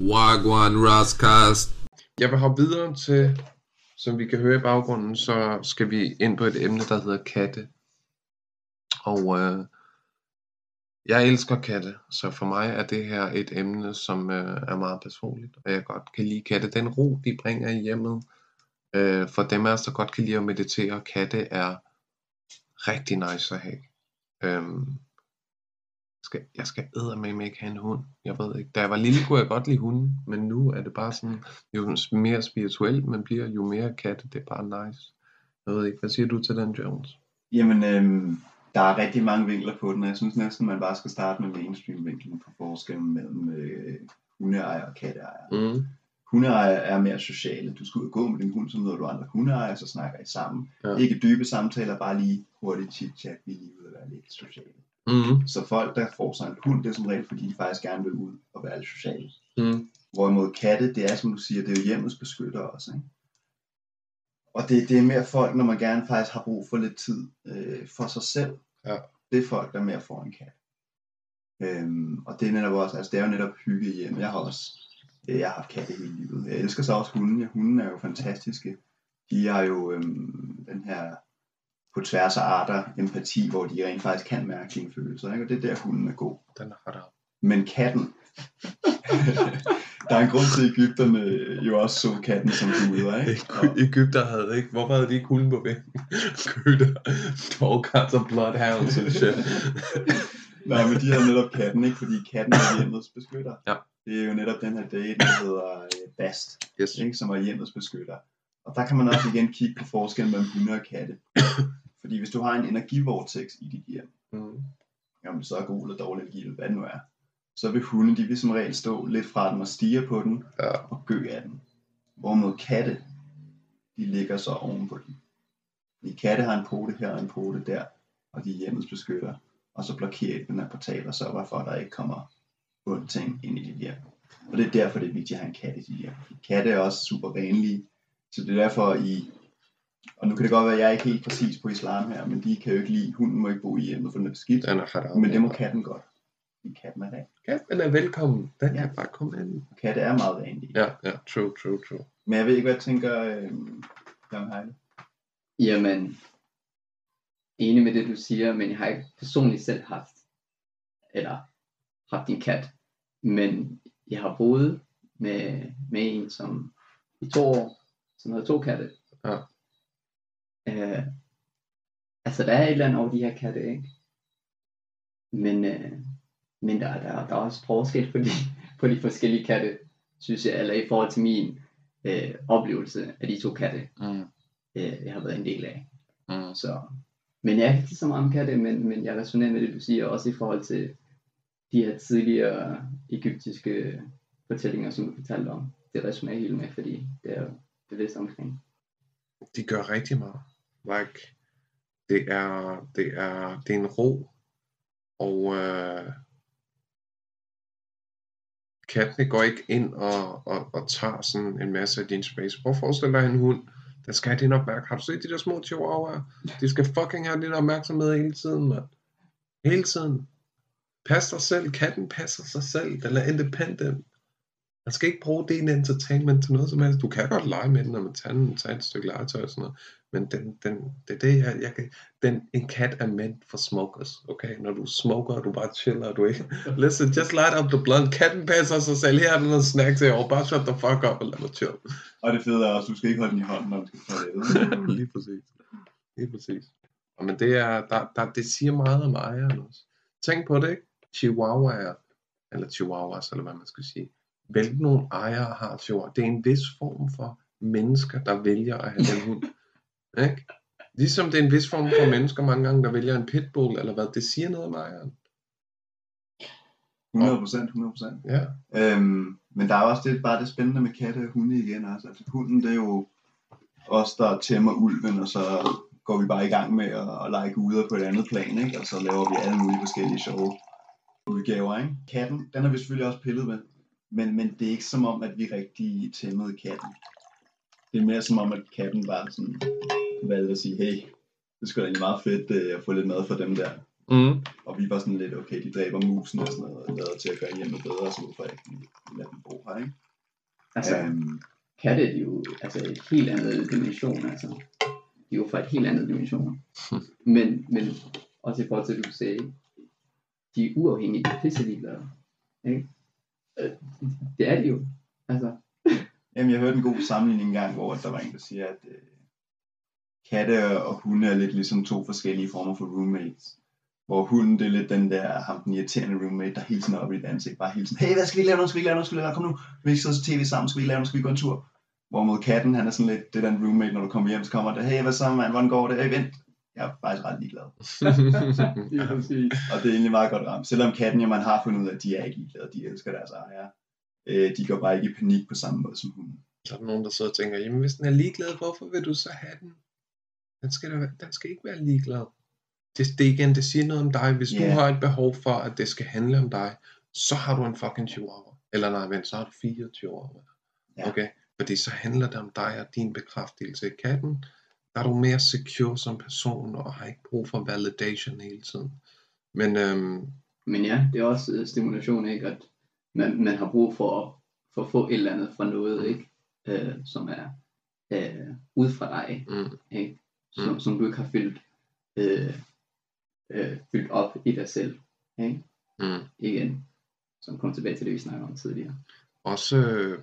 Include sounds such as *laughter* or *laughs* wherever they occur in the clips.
Wagwan Rascast. Jeg vil hoppe videre til, som vi kan høre i baggrunden, så skal vi ind på et emne, der hedder katte. Og øh, jeg elsker katte, så for mig er det her et emne, som øh, er meget personligt, og jeg godt kan lide katte. Den ro, de bringer i hjemmet, øh, for dem af os, der godt kan lide at meditere, katte er rigtig nice at have. Øhm, skal, jeg skal med ikke have en hund. Jeg ved ikke. Da jeg var lille, kunne jeg godt lide hunden, men nu er det bare sådan, jo mere spirituelt man bliver, jo mere katte, det er bare nice. Jeg ved ikke, hvad siger du til den, Jones? Jamen, øhm, der er rigtig mange vinkler på den, og jeg synes næsten, man bare skal starte med mainstream-vinklen på forskellen mellem øh, hundeejer og katteejer. Mm. Hundeejer er mere sociale. Du skal ud og gå med din hund, så møder du andre hundeejer, så snakker I sammen. Ja. Ikke dybe samtaler, bare lige hurtigt chit-chat, vi lige ud og være lidt sociale. Mm. Så folk, der får sig en hund, det er som regel, fordi de faktisk gerne vil ud og være lidt sociale. Mm. Hvorimod katte, det er som du siger, det er jo hjemmets beskytter også. Ikke? Og det, det er mere folk, når man gerne faktisk har brug for lidt tid øh, for sig selv. Ja. Det er folk, der mere får en kat. Øhm, og det er netop også, altså det er jo netop hygge hjemme. Jeg har også, øh, jeg har haft katte hele livet. Jeg elsker så også hunden. Ja, hunden er jo fantastiske. De har jo øhm, den her på tværs af arter empati, hvor de rent faktisk kan mærke dine følelser. Ikke? Og det er der, hunden er god. Den er ret Men katten, *laughs* der er en grund til, at Ægypterne jo også så katten som guder, ikke? Og... Ægypter havde ikke, hvorfor havde de ikke hunden på væggen? Køder, dog og bloodhounds og shit. *laughs* Nej, men de har netop katten, ikke? Fordi katten er hjemmets beskytter. Ja. Det er jo netop den her date, der hedder øh, Bast, yes. ikke? som er hjemmets beskytter. Og der kan man også igen kigge på forskellen mellem hunde og katte. Fordi hvis du har en energivortex i dit hjem, mm. jamen så er god eller dårlig energi, eller hvad det nu er, så vil hunde, de vil som regel stå lidt fra den og stige på den, ja. og gø af den. Hvorimod katte, de ligger så oven på den. Fordi katte har en pote her og en pote der, og de er hjemmets beskytter, og så blokerer den her portal og sørger for, at der ikke kommer ondt ting ind i dit hjem. Og det er derfor, det er vigtigt at have en kat i dit hjem. Katte er også super renlige, så det er derfor, I og nu kan det godt være, at jeg er ikke helt præcis på islam her, men de kan jo ikke lide, hunden må ikke bo i hjemmet, for den er beskidt. Den er haram, men det må katten godt. Katten er ren. Katten er velkommen. Den ja. kan bare komme ind. Katte er meget renlige. Ja, ja, true, true, true. Men jeg ved ikke, hvad jeg tænker, øh, Jan Heile. Jamen, enig med det, du siger, men jeg har ikke personligt selv haft, eller haft en kat. Men jeg har boet med, med en, som i to år, som havde to katte. Ja. Øh, altså der er et eller andet over de her katte, ikke? Men, øh, men der, der, der er også forskel på de, på de forskellige katte, synes jeg, eller i forhold til min øh, oplevelse af de to katte, mm. øh, jeg har været en del af. Mm. Så, men jeg er ikke så meget om katte, men, men jeg resonerer med det, du siger, også i forhold til de her tidligere egyptiske fortællinger, som du fortalte om. Det resonerer helt med, fordi det er bevidst omkring. De gør rigtig meget. Like, det er, det er, det er en ro, og øh, kattene går ikke ind og, og, og tager sådan en masse af din space. Prøv at forestille dig en hund, der skal have din opmærksomhed. Har du set de der små chihuahuaer? De skal fucking have din opmærksomhed hele tiden, mand. Hele tiden. Pas dig selv. Katten passer sig selv. Den er independent. Man skal ikke bruge din entertainment til noget som helst. Du kan godt lege med den, når man tager, tager et stykke legetøj og sådan noget. Men den, den, det er det, jeg, jeg kan, den, en kat er meant for smokers, okay? Når du smoker, og du bare chiller, du ikke... *laughs* Listen, just light up the blunt. Katten passer sig selv. Her er der noget snacks herovre. Bare shut the fuck up og lad mig chill. Og det fede er også, du skal ikke holde den i hånden, når du skal det. *laughs* Lige præcis. Lige præcis. Og men det, er, der, der, det siger meget om ejeren også. Tænk på det, ikke? Chihuahua eller chihuahuas, eller hvad man skal sige. Hvilke nogle ejere har chihuahua? Det er en vis form for mennesker, der vælger at have den hund. *laughs* Ikke? Ligesom det er en vis form for mennesker mange gange, der vælger en pitbull, eller hvad, det siger noget om ejeren. 100 procent, 100 procent. Ja. Øhm, men der er også det, bare det spændende med katte og hunde igen. Altså. altså hunden, det er jo os, der tæmmer ulven, og så går vi bare i gang med at, at lege guder på et andet plan, ikke? og så laver vi alle mulige forskellige sjove udgaver. Ikke? Katten, den har vi selvfølgelig også pillet med, men, men det er ikke som om, at vi rigtig tæmmede katten. Det er mere som om, at katten bare sådan valgte at sige, hey, det skulle da egentlig meget fedt øh, at få lidt mad for dem der Mm. Og vi var sådan lidt, okay, de dræber musen og sådan noget, og lader til at gøre hjemmet bedre, så hvorfor ikke vi lader dem bo her, ikke? Altså, Øhm, katte er jo altså et helt andet dimension, altså. De er jo fra et helt andet dimension. *laughs* Men, men også i forhold til, at du sagde, de er uafhængige, de er pisse ligeglade. Ikke? Øh, Det er det jo. Altså, Jamen, jeg hørte en god sammenligning engang, hvor der var en, der siger, at øh, katte og hunde er lidt ligesom to forskellige former for roommates. Hvor hunden, det er lidt den der, ham den irriterende roommate, der hele tiden op i dit ansigt, bare hele tiden, hey, hvad skal vi lave nu, skal vi lave nu? skal vi lave nu? kom nu, vi skal sidde tv sammen, skal vi lave nu? skal vi gå en tur. Hvorimod katten, han er sådan lidt, det er den roommate, når du kommer hjem, så kommer der, hey, hvad så, mand, hvordan går det, hey, vent. Jeg er faktisk ret ligeglad. *laughs* præcis. Og det er egentlig meget godt ramt. Selvom katten, jo man har fundet ud af, at de er ikke ligeglade, de elsker deres ejer. Øh, de går bare ikke i panik på samme måde som hunden. Så er der nogen, der sidder og tænker, jamen hvis den er ligeglad, hvorfor vil du så have den? Den skal, da, den skal ikke være ligeglad. Det, det igen, det siger noget om dig. Hvis yeah. Ja. du har et behov for, at det skal handle om dig, så har du en fucking chihuahua. Eller nej, vent, så har du fire chihuahua. Ja. Okay? Fordi så handler det om dig og din bekræftelse. Katten, der er du mere secure som person, og har ikke brug for validation hele tiden. Men øhm, Men ja, det er også øh, stimulation, ikke? At man, man har brug for at, for at få et eller andet fra noget, ikke? Øh, som er øh, ud fra dig, mm, ikke? Som, Mm. som du ikke har fyldt, øh, øh, fyldt op i dig selv, ikke? mm. Igen, som kom tilbage til det, vi snakkede om tidligere. også øh,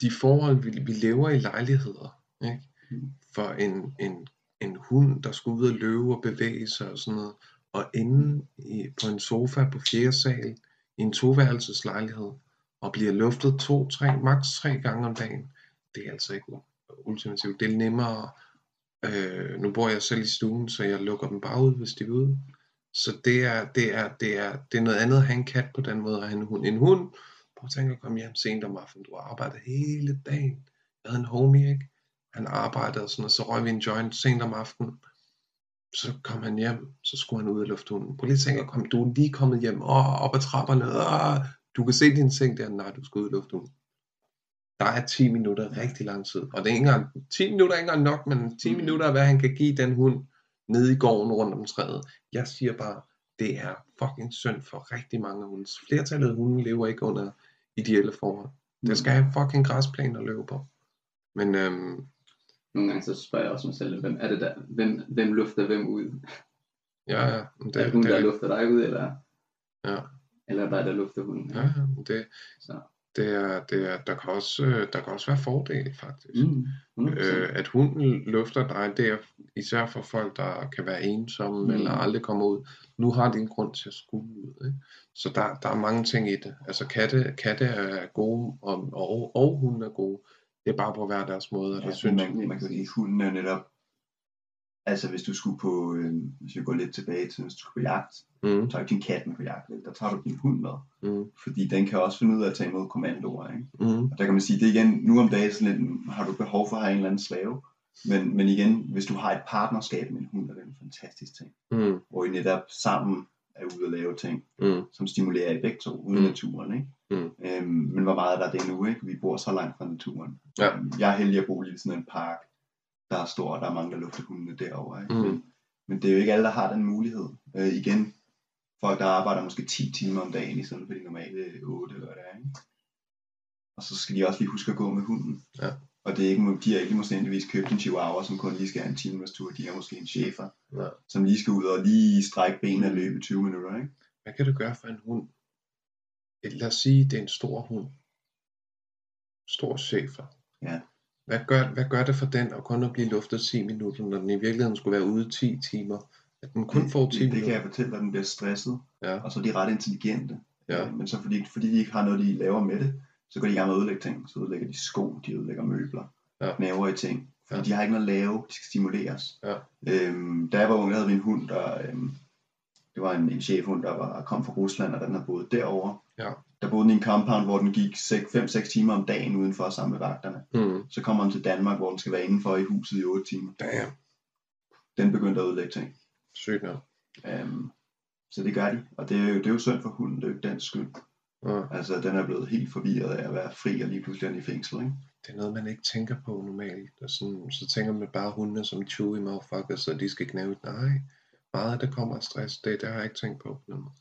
de forhold, vi, vi lever i lejligheder. Ikke? Mm. For en, en, en hund, der skal ud og løbe og bevæge sig og sådan noget, og inde i, på en sofa på fjerde sal, i en toværelseslejlighed, og bliver luftet to, tre, maks tre gange om dagen, det er altså ikke ultimativt. Det er nemmere, øh, nu bor jeg selv i stuen, så jeg lukker dem bare ud, hvis de vil ude. Så det er, det er, det er, det er noget andet at have en kat på den måde, at have en hund. En hund, prøv at tænke at komme hjem sent om aftenen, du har arbejdet hele dagen. Jeg havde en homie, ikke? Han arbejdede og sådan, og så røg vi en joint sent om aftenen. Så kom han hjem, så skulle han ud og lufte hunden. Prøv lige at tænke at komme, du er lige kommet hjem, åh, op ad trapperne, åh, du kan se din seng der, nej, du skal ud og lufte hunden. Der er 10 minutter rigtig lang tid, og det er ikke engang, 10 minutter er ikke engang nok, men 10 Mm. minutter er, hvad han kan give den hund nede i gården rundt om træet. Jeg siger bare, det er fucking synd for rigtig mange hunde. Flertallet af hunde lever ikke under ideelle forhold. Det skal have fucking græsplæne at løbe på. Men øhm, Nogle gange så spørger jeg også mig selv, hvem er det der, hvem, hvem lufter hvem ud? ja, ja, Det, er det, hun, det, der det, lufter dig ud, eller, ja, eller dig, der lufter hunden? ja, ja, det, Så, det er, det er, der kan også, øh, der kan også være fordele faktisk. mm, 100%. Øh, at hunden lufter dig, det er især for folk, der kan være ensomme Mm. mm. eller aldrig kommer ud. Nu har de en grund til at skulle ud. Ikke? Så der, der er mange ting i det. Altså katte, katte er gode, og, og, og hunde er gode. Det er bare på hver deres måde, og Ja, det synes man, man kan sige, hunden er netop, altså hvis du skulle på, øh, hvis vi går lidt tilbage til, hvis du skulle på jagt, mm, så du din kat med på jagt, vel? der tager du din hund med, mm, fordi den kan også finde ud af at tage imod kommandoer, ikke? mm, Og der kan man sige, det er igen, nu om dagen sådan lidt, har du behov for at have en eller anden slave, men, men igen, hvis du har et partnerskab med en hund, er det en fantastisk ting, mm, hvor I netop sammen er ude og lave ting, mm, som stimulerer i begge to, ude i Mm. naturen, ikke? Mm. Øhm, men hvor meget er der det nu, ikke? Vi bor så langt fra naturen. Ja. Øhm, Jeg er heldig at bo lige ved sådan en park, der er stor, og der er mange, der lufter hundene derovre, ikke? Mm. Men, men det er jo ikke alle, der har den mulighed. Øh, igen, folk, der arbejder måske 10 timer om dagen, i stedet for de normale 8 eller hvad det er, ikke? Og så skal de også lige huske at gå med hunden. Ja. Og det er ikke, de har ikke nødvendigvis købt en chihuahua, som kun lige skal have en times tur. De har måske en chefer, Ja. som lige skal ud og lige strække benene og løbe 20 minutter, ikke? Hvad kan du gøre for en hund? Lad os sige, det er en stor hund. Stor chefer. Ja. Hvad gør, hvad gør det for den at kun at blive luftet 10 minutter, når den i virkeligheden skulle være ude 10 timer? At den kun får 10 det, det kan minutter? jeg fortælle dig, at den bliver stresset. Ja. Og så er de ret intelligente. Ja. Øh, Men så fordi, fordi de ikke har noget, de laver med det, så går de i gang med at ødelægge ting. Så ødelægger de sko, de ødelægger møbler, Ja. knæver i ting. Fordi Ja. de har ikke noget at lave, de skal stimuleres. Ja. Øhm, da jeg var ung, havde vi en hund, der, øhm, det var en, en chefhund, der var, kom fra Rusland, og den har boet derovre. Ja. Der boede den i en compound, hvor den gik 5-6 timer om dagen udenfor sammen med vagterne. Mm. Så kommer den til Danmark, hvor den skal være indenfor i huset i 8 timer. Damn. Den begyndte at ødelægge ting. Sygt nok. Øhm, så det gør de, og det er, jo, det er jo synd for hunden, det er jo ikke dens skyld. Ja. Altså, den er blevet helt forvirret af at være fri, og lige pludselig i fængsel, ikke? Det er noget, man ikke tænker på normalt. Og sådan, så tænker man bare hundene som chewy motherfuckers, så de skal knæve. Nej, meget af det kommer af stress. Det, det har jeg ikke tænkt på. på den måde.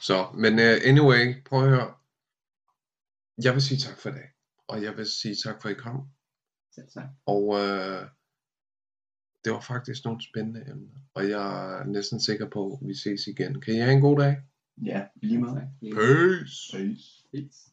Så, men uh, anyway, prøv at høre. Jeg vil sige tak for i dag. Og jeg vil sige tak for, at I kom. Selv tak. Og uh, det var faktisk nogle spændende emner. Og jeg er næsten sikker på, at vi ses igen. Kan I have en god dag? Ja, lige meget. Peace! Peace. Peace.